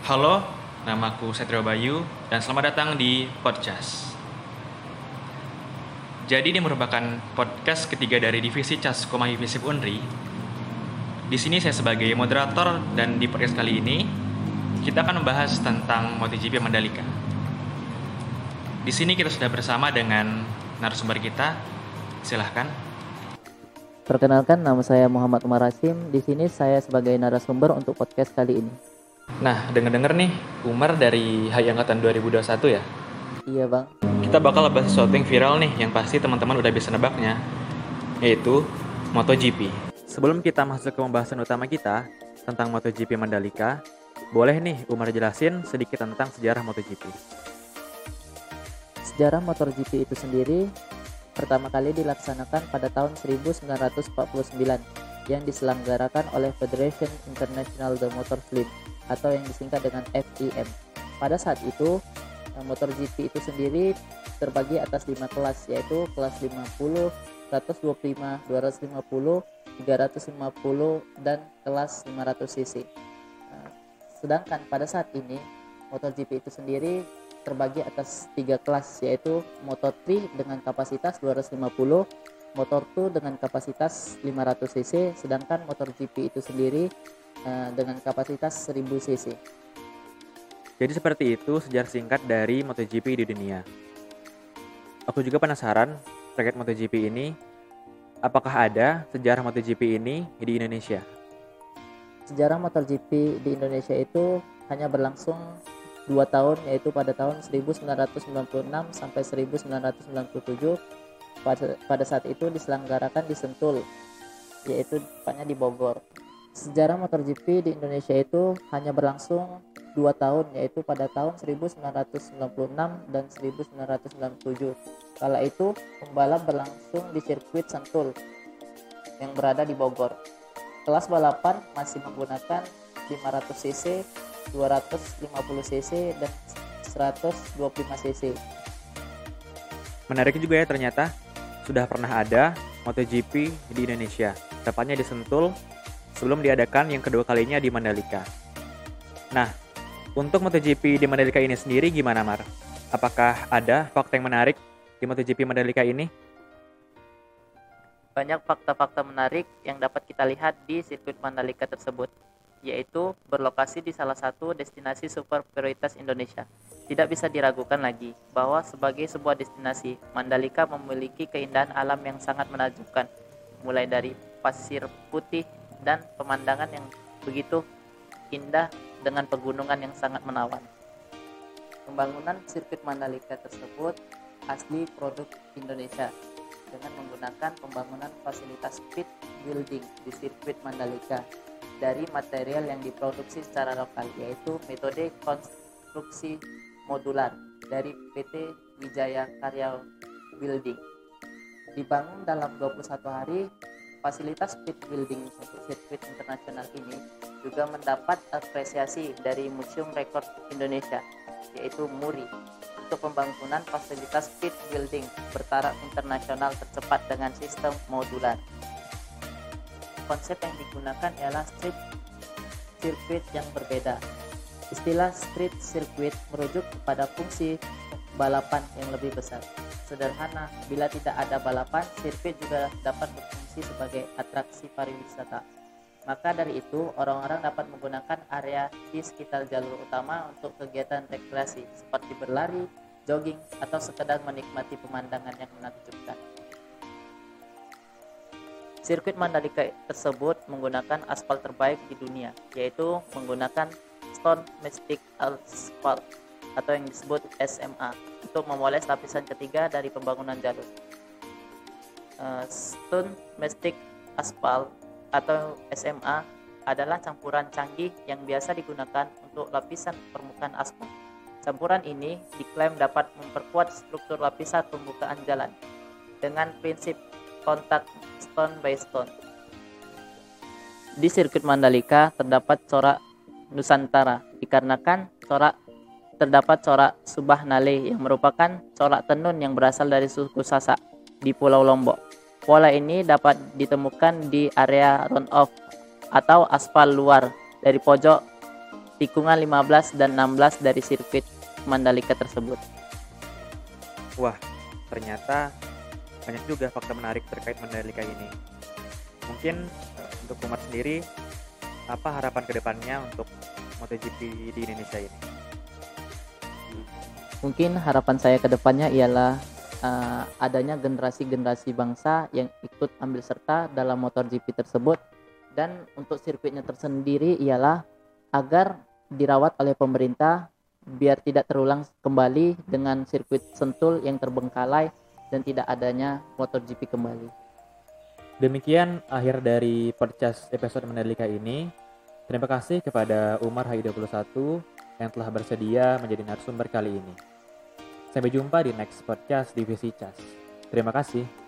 Halo, namaku Setrio Bayu dan selamat datang di podcast. Jadi ini merupakan podcast ketiga dari divisi CAS Komahi Visip Unri. Di sini saya sebagai moderator dan di podcast kali ini kita akan membahas tentang MotoGP Mandalika. Di sini kita sudah bersama dengan narasumber kita. Silahkan. Perkenalkan nama saya Muhammad Umar Rasim. Di sini saya sebagai narasumber untuk podcast kali ini. Nah, denger-denger nih, Umar dari HI Angkatan 2021 ya? Iya bang. Kita bakal bahas sesuatu yang viral nih, yang pasti teman-teman udah bisa nebaknya, yaitu MotoGP. Sebelum kita masuk ke pembahasan utama kita tentang MotoGP Mandalika, boleh nih Umar jelasin sedikit tentang sejarah MotoGP. Sejarah MotoGP itu sendiri pertama kali dilaksanakan pada tahun 1949 yang diselenggarakan oleh Federation International de Motorsport atau yang disingkat dengan FIM. Pada saat itu, MotoGP itu sendiri terbagi atas lima kelas yaitu kelas 50, 125, 250, 350 dan kelas 500 cc. Sedangkan pada saat ini MotoGP itu sendiri terbagi atas tiga kelas yaitu Moto3 dengan kapasitas 250, Motor2 dengan kapasitas 500 cc, sedangkan MotoGP itu sendiri uh, dengan kapasitas 1000 cc. Jadi seperti itu sejarah singkat dari MotoGP di dunia. Aku juga penasaran terkait MotoGP ini, apakah ada sejarah MotoGP ini di Indonesia? Sejarah MotoGP di Indonesia itu hanya berlangsung dua tahun yaitu pada tahun 1996 sampai 1997 pada, pada saat itu diselenggarakan di Sentul yaitu tepatnya di Bogor. Sejarah MotoGP di Indonesia itu hanya berlangsung dua tahun yaitu pada tahun 1996 dan 1997 kala itu pembalap berlangsung di sirkuit Sentul yang berada di Bogor. Kelas balapan masih menggunakan 500 cc 250 cc dan 125 cc. Menarik juga ya ternyata sudah pernah ada MotoGP di Indonesia, tepatnya di Sentul sebelum diadakan yang kedua kalinya di Mandalika. Nah, untuk MotoGP di Mandalika ini sendiri gimana Mar? Apakah ada fakta yang menarik di MotoGP Mandalika ini? Banyak fakta-fakta menarik yang dapat kita lihat di sirkuit Mandalika tersebut yaitu berlokasi di salah satu destinasi super prioritas Indonesia. Tidak bisa diragukan lagi bahwa sebagai sebuah destinasi, Mandalika memiliki keindahan alam yang sangat menakjubkan, mulai dari pasir putih dan pemandangan yang begitu indah dengan pegunungan yang sangat menawan. Pembangunan sirkuit Mandalika tersebut asli produk Indonesia dengan menggunakan pembangunan fasilitas pit building di sirkuit Mandalika dari material yang diproduksi secara lokal yaitu metode konstruksi modular dari PT Wijaya Karya Building. Dibangun dalam 21 hari, fasilitas pit building untuk sirkuit internasional ini juga mendapat apresiasi dari Museum Rekor Indonesia yaitu MURI untuk pembangunan fasilitas pit building bertaraf internasional tercepat dengan sistem modular konsep yang digunakan ialah street circuit yang berbeda. Istilah street circuit merujuk kepada fungsi balapan yang lebih besar. Sederhana, bila tidak ada balapan, sirkuit juga dapat berfungsi sebagai atraksi pariwisata. Maka dari itu, orang-orang dapat menggunakan area di sekitar jalur utama untuk kegiatan rekreasi seperti berlari, jogging, atau sekedar menikmati pemandangan yang menakjubkan. Sirkuit Mandalika tersebut menggunakan aspal terbaik di dunia, yaitu menggunakan Stone Mystic Asphalt atau yang disebut SMA untuk memoles lapisan ketiga dari pembangunan jalur. Uh, Stone Mystic Asphalt atau SMA adalah campuran canggih yang biasa digunakan untuk lapisan permukaan aspal. Campuran ini diklaim dapat memperkuat struktur lapisan pembukaan jalan dengan prinsip kontak stone by stone. Di sirkuit Mandalika terdapat corak Nusantara dikarenakan corak terdapat corak Subah Nale yang merupakan corak tenun yang berasal dari suku Sasak di Pulau Lombok. Pola ini dapat ditemukan di area run off atau aspal luar dari pojok tikungan 15 dan 16 dari sirkuit Mandalika tersebut. Wah, ternyata banyak juga fakta menarik terkait Mandalika ini. Mungkin uh, untuk Umar sendiri, apa harapan ke depannya untuk MotoGP di Indonesia ini? Mungkin harapan saya ke depannya ialah uh, adanya generasi-generasi bangsa yang ikut ambil serta dalam MotoGP tersebut dan untuk sirkuitnya tersendiri ialah agar dirawat oleh pemerintah biar tidak terulang kembali dengan sirkuit Sentul yang terbengkalai dan tidak adanya MotoGP kembali. Demikian akhir dari podcast episode Mandalika ini. Terima kasih kepada Umar Hai21 yang telah bersedia menjadi narasumber kali ini. Sampai jumpa di next podcast Divisi Cas. Terima kasih.